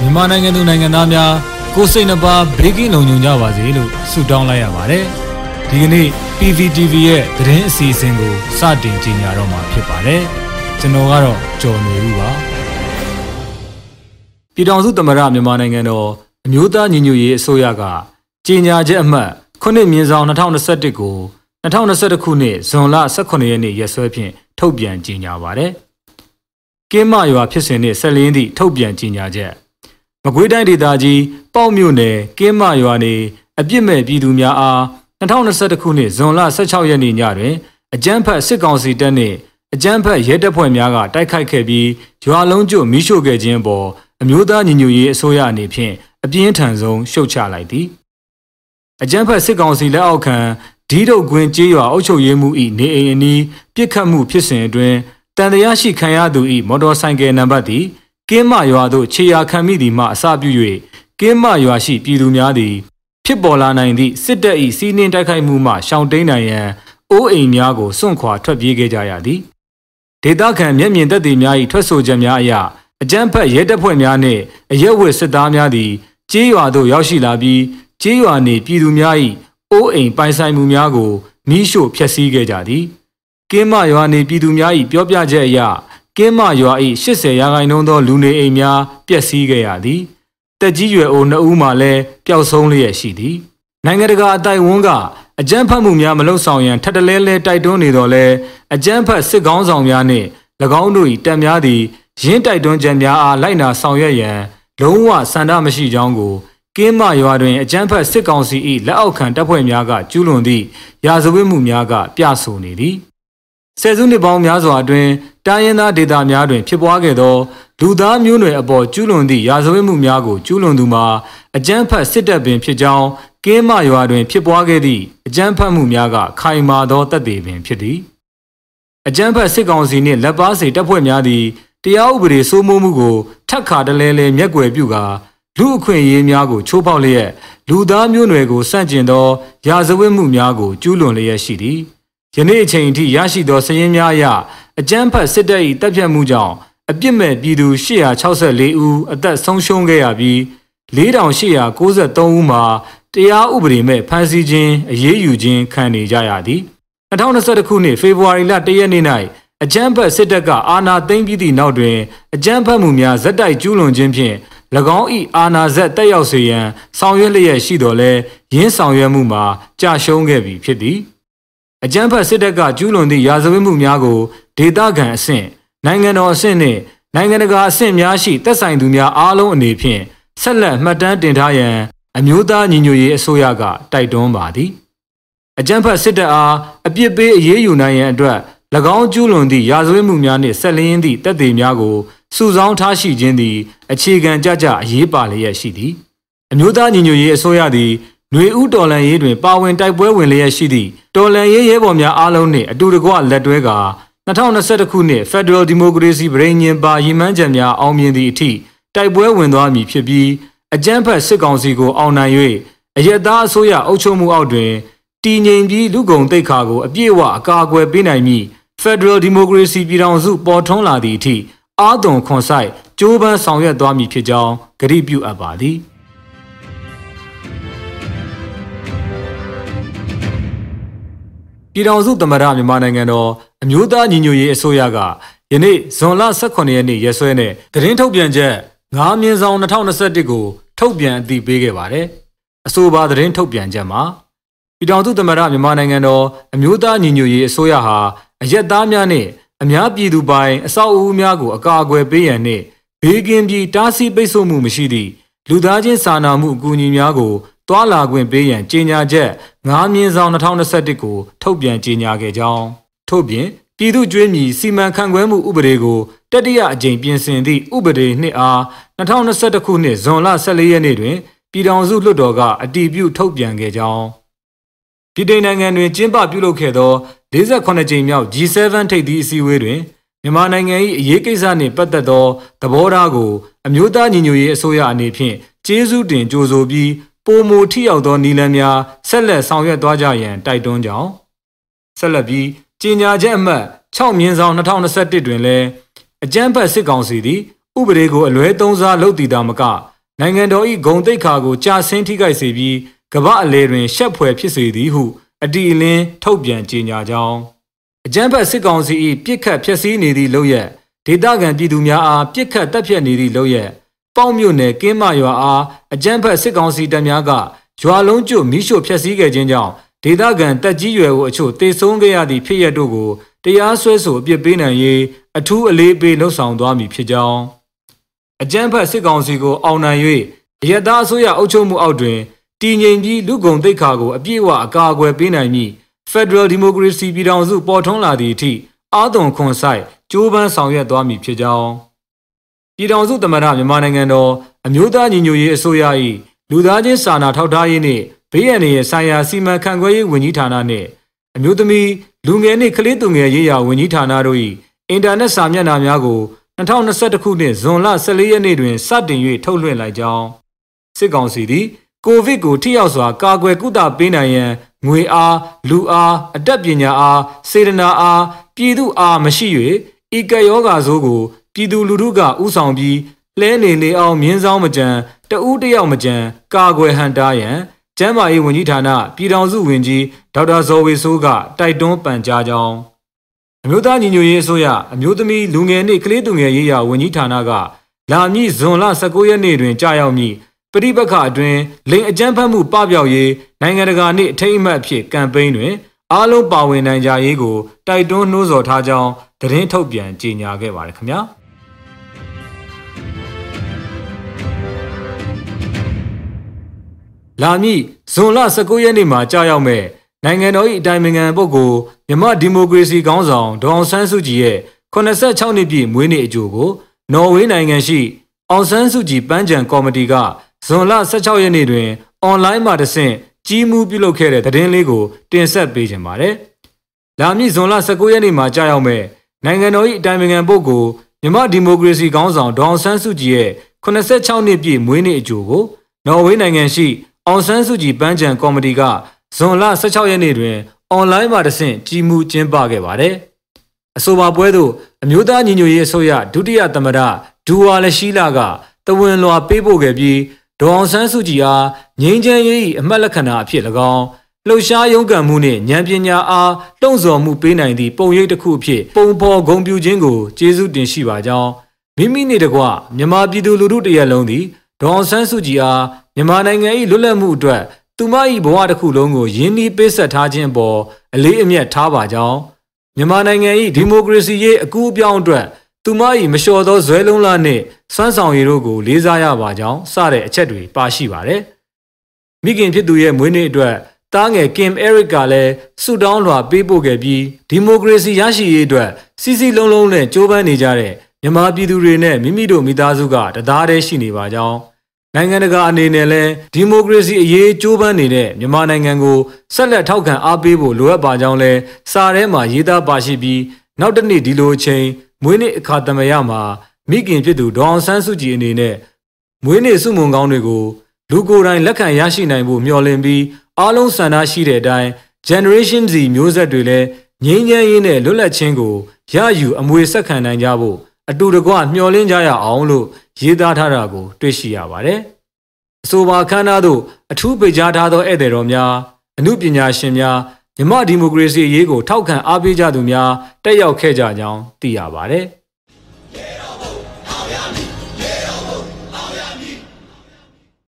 မြန်မာနိုင်ငံသူနိုင်ငံသားများကိုယ်စိတ်နှပါဘေးကင်းလုံခြုံကြပါစေလို့ဆုတောင်းလိုက်ရပါတယ်။ဒီကနေ့ PVTV ရဲ့သတင်းအစီအစဉ်ကိုစတင်ကြီးညာတော့မှာဖြစ်ပါတယ်။ကျွန်တော်ကတော့ကျော်နေဦးပါ။ပြည်ထောင်စုသမ္မတမြန်မာနိုင်ငံတော်အမျိုးသားညီညွတ်ရေးအစိုးရကကြီးညာချက်အမှတ်9မြင်းဆောင်2021ကို 2021ခုနှစ်ဇွန်လ18ရက်နေ့ရက်စွဲဖြင့်ထုတ်ပြန်ကြီးညာပါတယ်။ကင်းမရွာဖြစ်စဉ်နှင့်ဆက်လင်းသည့်ထုတ်ပြန်ကြီးညာချက်မကွေးတိုင်းဒေသကြီးပေါ့မြို့နယ်ကင်းမရွာနေအပြစ်မဲ့ပြည်သူများအား2021ခုနှစ်ဇွန်လ16ရက်နေ့ညတွင်အကြမ်းဖက်စစ်ကောင်စီတပ်နှင့်အကြမ်းဖက်ရဲတပ်ဖွဲ့များကတိုက်ခိုက်ခဲ့ပြီးရွာလုံးကျွတ်မိရှို့ခဲ့ခြင်းပေါ်အမျိုးသားညီညွတ်ရေးအစိုးရအနေဖြင့်အပြင်းထန်ဆုံးရှုတ်ချလိုက်သည်အကြမ်းဖက်စစ်ကောင်စီလက်အောက်ခံ ဒီဒုတ်ကွင်းကျေးရွာအုပ်ချုပ်ရေးမှူး၏နေအိမ်အနီးပြစ်ခတ်မှုဖြစ်စဉ်အတွင်းတန်တရားရှိခံရသူ၏မော်တော်ဆိုင်ကယ်နံပါတ်သည်ကင်းမရွာသို့ခြေရာခံမိသည်မှအစပြု၍ကင်းမရွာရှိပြည်သူများသည်ဖြစ်ပေါ်လာနိုင်သည့်စစ်တပ်၏စီးနှင်းတိုက်ခိုက်မှုမှရှောင်တိန်နိုင်ရန်အိုးအိမ်များကိုစွန့်ခွာထွက်ပြေးခဲ့ကြရသည်ဒေသခံမျက်မြင်သက်သေများ၏ထွက်ဆိုချက်များအရအကြမ်းဖက်ရဲတပ်ဖွဲ့များနှင့်အရက်ဝတ်စစ်သားများသည်ကျေးရွာသို့ရောက်ရှိလာပြီးကျေးရွာနေပြည်သူများ၏ အိုးအိမ်ပိုင်ဆိုင်မှုများကိုမိရှို့ဖျက်ဆီးခဲ့ကြသည်ကင်းမရွာနေပြည်သူများ၏ပြောပြချက်အရကင်းမရွာ၏80ရာခိုင်နှုန်းသောလူနေအိမ်များပျက်စီးခဲ့ရသည်တက်ကြီးရွယ်အိုနှစ်ဦးမှလည်းပျောက်ဆုံးလျက်ရှိသည်နိုင်ငံတကာအတိုင်ဝန်းကအကြမ်းဖက်မှုများမလုံဆောင်ရန်ထပ်တလဲလဲတိုက်တွန်းနေတော်လဲအကြမ်းဖက်စစ်ကောင်းဆောင်များနှင့်၎င်းတို့၏တပ်များသည်ရင်းတိုက်တွန်းချက်များအားလိုက်နာဆောင်ရွက်ရန်လုံးဝဆန္ဒမရှိကြောင်းကို ကင်းမရွာတွင်အကြမ်းဖက်စစ်ကောင်စီ၏လက်အောက်ခံတပ်ဖွဲ့များကကျူးလွန်သည့်ရာဇဝတ်မှုများကပြဆိုနေသည်ဆယ်စုနှစ်ပေါင်းများစွာအတွင်းတိုင်းရင်းသားဒေသများတွင် ဖြစ်ပွားခဲ့သောလူသားမျိုးနွယ်အပေါ်ကျူးလွန်သည့်ရာဇဝတ်မှုများကိုကျူးလွန်သူမှာအကြမ်းဖက်စစ်တပ်ပင်ဖြစ်ကြောင်းကင်းမရွာတွင် ဖြစ်ပွားခဲ့သည့်အကြမ်းဖက်မှုများကခိုင်မာသောတပ်တွေပင်ဖြစ်သည်အကြမ်းဖက်စစ်ကောင်စီနှင့်လက်ပါစီတပ်ဖွဲ့များသည်တရားဥပဒေစိုးမိုးမှုကိုထက်ခါတလဲလဲမျက်ကွယ်ပြုကာ လူအခွင့်အရေးများကိုချိုးဖောက်လျက်လူသားမျိုးနွယ်ကိုစန့်ကျင်သောရာဇဝတ်မှုများကိုကျူးလွန်လျက်ရှိသည်ယနေ့အချိန်အထိရရှိသောစည်ရင်းများအရအကြမ်းဖက်စစ်တပ်၏တပ်ဖြတ်မှုကြောင့်အပြစ်မဲ့ပြည်သူ864ဦးအသက်ဆုံးရှုံးခဲ့ရပြီး4893ဦးမှာတရားဥပဒေမဲ့ဖမ်းဆီးခြင်းအရေးယူခြင်းခံနေကြရသည်2021ခုနှစ်ဖေဖော်ဝါရီလ1ရက်နေ့၌အကြမ်းဖက်စစ်တပ်ကအာဏာသိမ်းပြီးသည့်နောက်တွင်အကြမ်းဖက်မှုများဇက်တိုက်ကျူးလွန်ခြင်းဖြင့်၎ င်း၏အာဏာဇက်တက်ရောက်စေရန်ဆောင်ရွက်လျက်ရှိတော်လဲရင်းဆောင်ရွက်မှုမှာကြာရှုံးခဲ့ပြီဖြစ်သည်အကြမ်းဖက်စစ်တပ်ကကျူးလွန်သည့်ရာဇဝတ်မှုများကိုဒေသခံအဆင့်နိုင်ငံတော်အဆင့်နှင့်နိုင်ငံတကာအဆင့်များရှိသက်ဆိုင်သူများအားလုံးအနေဖြင့်ဆက်လက်မှတ်တမ်းတင်ထားရန်အမျိုးသားညီညွတ်ရေးအစိုးရကတိုက်တွန်းပါသည်အကြမ်းဖက်စစ်တပ်အားအပြစ်ပေးအရေးယူနိုင်ရန်အတွက်၎င်းကျူးလွန်သည့်ရာဇဝတ်မှုများနှင့်ဆက်လျင်းသည့်တပ်တွေများကို စုဆောင်းထားရှိခြင်းသည်အခြေခံကြကြအရေးပါလျက်ရှိသည်အမျိုးသားညီညွတ်ရေးအစိုးရသည်ຫນွေဥတော်လန်ရေးတွင်ပါဝင်တိုက်ပွဲဝင်လျက်ရှိသည့်တော်လန်ရေးရဲဘော်များအားလုံးနှင့်အတူတကွလက်တွဲကာ2021ခုနှစ် Federal Democracy ပြည်ညင်ပါရည်မှန်းချက်များအောင်မြင်သည့်အထိတိုက်ပွဲဝင်သွားမည်ဖြစ်ပြီးအကြမ်းဖက်စစ်ကောင်စီကိုအောင်နိုင်၍အယက်သားအစိုးရအုပ်ချုပ်မှုအောက်တွင်တည်ငြိမ်ပြီးလူကုန်တိတ်ခါကိုအပြည့်အဝအကာအကွယ်ပေးနိုင်မည် Federal Democracy ပြည်ထောင်စုပေါ်ထွန်းလာသည့်အထိ အာသွန်ခွန်ဆိုင်ကြိုးပမ်းဆောင်ရွက်သွားမည်ဖြစ်ကြောင်းကတိပြုအပ်ပါသည်ပြည်ထောင်စုသမ္မတမြန်မာနိုင်ငံတော်အမျိုးသားညီညွတ်ရေးအစိုးရကယနေ့ဇွန်လ18ရက်နေ့ရက်စွဲနဲ့သတင်းထုတ်ပြန်ချက်9မြင်းဆောင်2021ကိုထုတ်ပြန်အသိပေးခဲ့ပါတယ်။အဆိုပါသတင်းထုတ်ပြန်ချက်မှာပြည်ထောင်စုသမ္မတမြန်မာနိုင်ငံတော်အမျိုးသားညီညွတ်ရေးအစိုးရဟာအရက်သားများနဲ့ အများပြည်သူပိုင်အဆောက်အဦများကိုအကာအကွယ်ပေးရန်နှင့်ဘေးကင်းပြီးတားဆီးပိတ်ဆို့မှုမရှိသည့်လူသားချင်းစာနာမှုအကူအညီများကိုတွာလာခွင့်ပေးရန်ကြေညာချက်9မြင်းဆောင်2021ကိုထုတ်ပြန်ကြေညာခဲ့ကြောင်းထို့ပြင်ပြည်သူ့ကျွေးမြီစီမံခန့်ခွဲမှုဥပဒေကိုတတိယအကြိမ်ပြင်ဆင်သည့်ဥပဒေနှစ်အား2021ခုနှစ်ဇွန်လ14ရက်နေ့တွင်ပြည်ထောင်စုလွှတ်တော်ကအတည်ပြုထုတ်ပြန်ခဲ့ကြောင်း ပြည်ထိုင်နိုင်ငံတွင်ကျင်းပပြုလုပ်ခဲ့သော48ကြိမ်မြောက် G7 ထိပ်သီးအစည်းအဝေးတွင်မြန်မာနိုင်ငံ၏အရေးကိစ္စနှင့်ပတ်သက်သောသဘောထားကိုအမျိုးသားညီညွတ်ရေးအစိုးရအနေဖြင့်ကျေးဇူးတင်ကြိုဆိုပြီးပုံမူထိရောက်သောနည်းလမ်းများဆက်လက်ဆောင်ရွက်သွားကြရန်တိုက်တွန်းကြောင်းဆက်လက်ပြီးကြေညာချက်အမှတ်6မြင်းဆောင်2021တွင်လည်းအကြမ်းဖက်စစ်ကောင်စီသည်ဥပဒေကိုအလွဲသုံးစားလုပ်တည်တာမကနိုင်ငံတော်၏ဂုံတိတ်ခါကိုကြာဆင်းထိခိုက်စေပြီး ကမ္ဘာအလဲတွင်ရှက်ဖွယ်ဖြစ်စေသည်ဟုအတီအလင်းထုတ်ပြန်ကြေညာကြောင်းအကြမ်းဖက်စစ်ကောင်စီ၏ပြစ်ခတ်ဖျက်ဆီးနေသည့်လုပ်ရက်ဒေသခံပြည်သူများအားပြစ်ခတ်တပ်ဖြတ်နေသည့်လုပ်ရက်ပေါက်မြို့နယ်ကင်းမရွာအားအကြမ်းဖက်စစ်ကောင်စီတပ်များကရွာလုံးကျွတ်မိရှို့ဖျက်ဆီးခဲ့ခြင်းကြောင့်ဒေသခံတက်ကြီးရွယ်ကိုအချို့တေဆုံးခဲ့ရသည့်ဖြစ်ရပ်တို့ကိုတရားစွဲဆိုအပြစ်ပေးနိုင်ရေးအထူးအလေးပေးလှုံ့ဆော်သွားမည်ဖြစ်ကြောင်းအကြမ်းဖက်စစ်ကောင်စီကိုအောင်နိုင်၍အယက်သားအစိုးရအုပ်ချုပ်မှုအောက်တွင် တည်ငြိမ်ပြီးလူကုန်သိက္ခာကိုအပြည့်အဝအကာအကွယ်ပေးနိုင်မည် Federal Democracy ပြည်ထောင်စုပေါ်ထွန်းလာသည့်အထိအာသွန်ခွန်ဆိုင်ကြိုးပမ်းဆောင်ရွက်သွားမည်ဖြစ်ကြောင်းပြည်ထောင်စုသမ္မတမြန်မာနိုင်ငံတော်အမျိုးသားညီညွတ်ရေးအစိုးရ၏လူသားချင်းစာနာထောက်ထားရေးနှင့်ဘေးရန်ရဲ့ဆိုင်ရာစီမံခန့်ခွဲရေးဝန်ကြီးဌာနနှင့်အမျိုးသမီးလူငယ်နှင့်ကလေးသူငယ်ရေးရာဝန်ကြီးဌာနတို့၏အင်တာနက်စာမျက်နှာများကို2021ခုနှစ်ဇွန်လ14ရက်နေ့တွင်စတင်၍ထုတ်လွှင့်လိုက်ကြောင်းစစ်ကောင်စီသည် ကိုဗစ်ကိုထိရောက်စွာကာကွယ်ကုသပေးနိုင်ရန်ငွေအားလူအားအတတ်ပညာအားစေတနာအားပြည်သူအားမရှိ၍ဤကယောဂါဆိုးကိုပြည်သူလူထုကဥဆောင်ပြီးလဲနေနေအောင်မြင်းဆောင်မကြံတဦးတယောက်မကြံကာကွယ်ဟန်တားရန်ကျမ်းမာရေးဝန်ကြီးဌာနပြည်ထောင်စုဝန်ကြီးဒေါက်တာဇော်ဝေဆိုးကတိုက်တွန်းပန်ကြားကြောင်းအမျိုးသားညီညွတ်ရေးအစိုးရအမျိုးသမီးလူငယ်နှင့်ကလေးသူငယ်ရေးရာဝန်ကြီးဌာနကလာမည့်ဇွန်လ19ရက်နေ့တွင်ကြာရောက်မည့် ပဋိပက္ခအတွင်းလိင်အကြမ်းဖက်မှုပပျောက်ရေးနိုင်ငံတကာနှင့်အထိတ်အမှတ်အဖြစ်ကမ်ပိန်းတွင်အားလုံးပါဝင်နိုင်ကြရေးကိုတိုက်တွန်းနှိုးဆော်ထားကြောင်းသတင်းထုတ်ပြန်ကြေညာခဲ့ပါတယ်ခင်ဗျာလာမည့်ဇွန်လ19ရက်နေ့မှာကြာရောက်မဲ့နိုင်ငံတော်၏အတိုင်ပင်ခံပုဂ္ဂိုလ်မြမဒီမိုကရေစီခေါင်းဆောင်ဒေါအောင်ဆန်းစုကြည်ရဲ့86နှစ်ပြည့်မွေးနေ့အကြိုကိုနော်ဝေးနိုင်ငံရှိအောင်ဆန်းစုကြည်ပန်းချံကော်မတီက ဇွန်လ16ရက်နေ့တွင်အွန်လိုင်းမှာတဆင့်ကြီးမှုပြုလုပ်ခဲ့တဲ့သတင်းလေးကိုတင်ဆက်ပေးခြင်းပါတယ်။လာမည့်ဇွန်လ19ရက်နေ့မှာကြာရောက်မဲ့နိုင်ငံတော်၏အတိုင်ပင်ခံပုဂ္ဂိုလ်မြမဒီမိုကရေစီခေါင်းဆောင်ဒေါအောင်ဆန်းစုကြည်ရဲ့86နှစ်ပြည့်မွေးနေ့အကြိုကိုနော်ဝေးနိုင်ငံရှိအောင်ဆန်းစုကြည်ပန်းချံကော်မတီကဇွန်လ16ရက်နေ့တွင်အွန်လိုင်းမှာတဆင့်ကြီးမှုကျင်းပခဲ့ပါတယ်။အဆိုပါပွဲသို့အမျိုးသားညီညွတ်ရေးအစိုးရဒုတိယသမ္မတဒူဝါလရှိလာကတဝန်လွာပေးပို့ခဲ့ပြီး ဒေါအောင်ဆန်းစုကြည်အားငြိမ်းချမ်းရေး၏အမှတ်လက္ခဏာအဖြစ်၎င်းလှုပ်ရှားရုန်းကန်မှုနှင့်ဉာဏ်ပညာအားတုံ့ဆော်မှုပေးနိုင်သည့်ပုံရိပ်တစ်ခုအဖြစ်ပုံဖော်ဂုဏ်ပြုခြင်းကိုကျေးဇူးတင်ရှိပါကြောင်းမိမိနှင့်တကွမြန်မာပြည်သူလူထုတရက်လုံးသည်ဒေါအောင်ဆန်းစုကြည်အားမြန်မာနိုင်ငံ၏လွတ်လပ်မှုအတွက်သူမ၏ဘဝတစ်ခုလုံးကိုယင်းနှီးပေးဆက်ထားခြင်းပေါ်အလေးအမြတ်ထားပါကြောင်းမြန်မာနိုင်ငံ၏ဒီမိုကရေစီရေးအကူအပြောင်းအတွက် သူမ၏မလျှော်သောဇွဲလုံးလာနှင့်စွမ်းဆောင်ရည်တို့ကိုလေးစားရပါကြောင်းစတဲ့အချက်တွေပါရှိပါတယ်။မိခင်ဖြစ်သူရဲ့မွေးနေ့အတွက်တားငယ်ကင်အဲရစ်ကလည်းဆုတောင်းလွှာပေးပို့ခဲ့ပြီးဒီမိုကရေစီရရှိရေးအတွက်စီစီလုံးလုံးနဲ့ကြိုးပမ်းနေကြတဲ့မြန်မာပြည်သူတွေနဲ့မိမိတို့မိသားစုကတသားတည်းရှိနေပါကြောင်းနိုင်ငံတကာအနေနဲ့လည်းဒီမိုကရေစီအရေးကြိုးပမ်းနေတဲ့မြန်မာနိုင်ငံကိုဆက်လက်ထောက်ခံအားပေးဖို့လိုအပ်ပါကြောင်းလဲစာထဲမှာရေးသားပါရှိပြီးနောက်တစ်နေ့ဒီလိုအချိန် မွေးနေ့အခါသမယမှာမိခင်ဖြစ်သူဒေါအောင်ဆန်းစုကြည်အနေနဲ့မွေးနေ့စုမုံကောင်းတွေကိုလူကိုယ်တိုင်လက်ခံရရှိနိုင်ဖို့မျှော်လင့်ပြီးအားလုံးဆန္ဒရှိတဲ့အတိုင်း generation Z မျိုးဆက်တွေလည်းငြိမ်းချမ်းရေးနဲ့လွတ်လပ်ခြင်းကိုရယူအမွေဆက်ခံနိုင်ကြဖို့အတူတကွမျှော်လင့်ကြရအောင်လို့ရေးသားထားတာကို တွေ့ရှိရပါတယ်။အဆိုပါခမ်းနားသို့အထူးပိတ်ကြားထားသောဧည့်သည်တော်များအမှုပညာရှင်များ မြမဒီမိုကရေစီအရေးကိုထောက်ခံအားပေးကြသူများတက်ရောက်ခဲ့ကြကြောင်းသိရပါတယ်။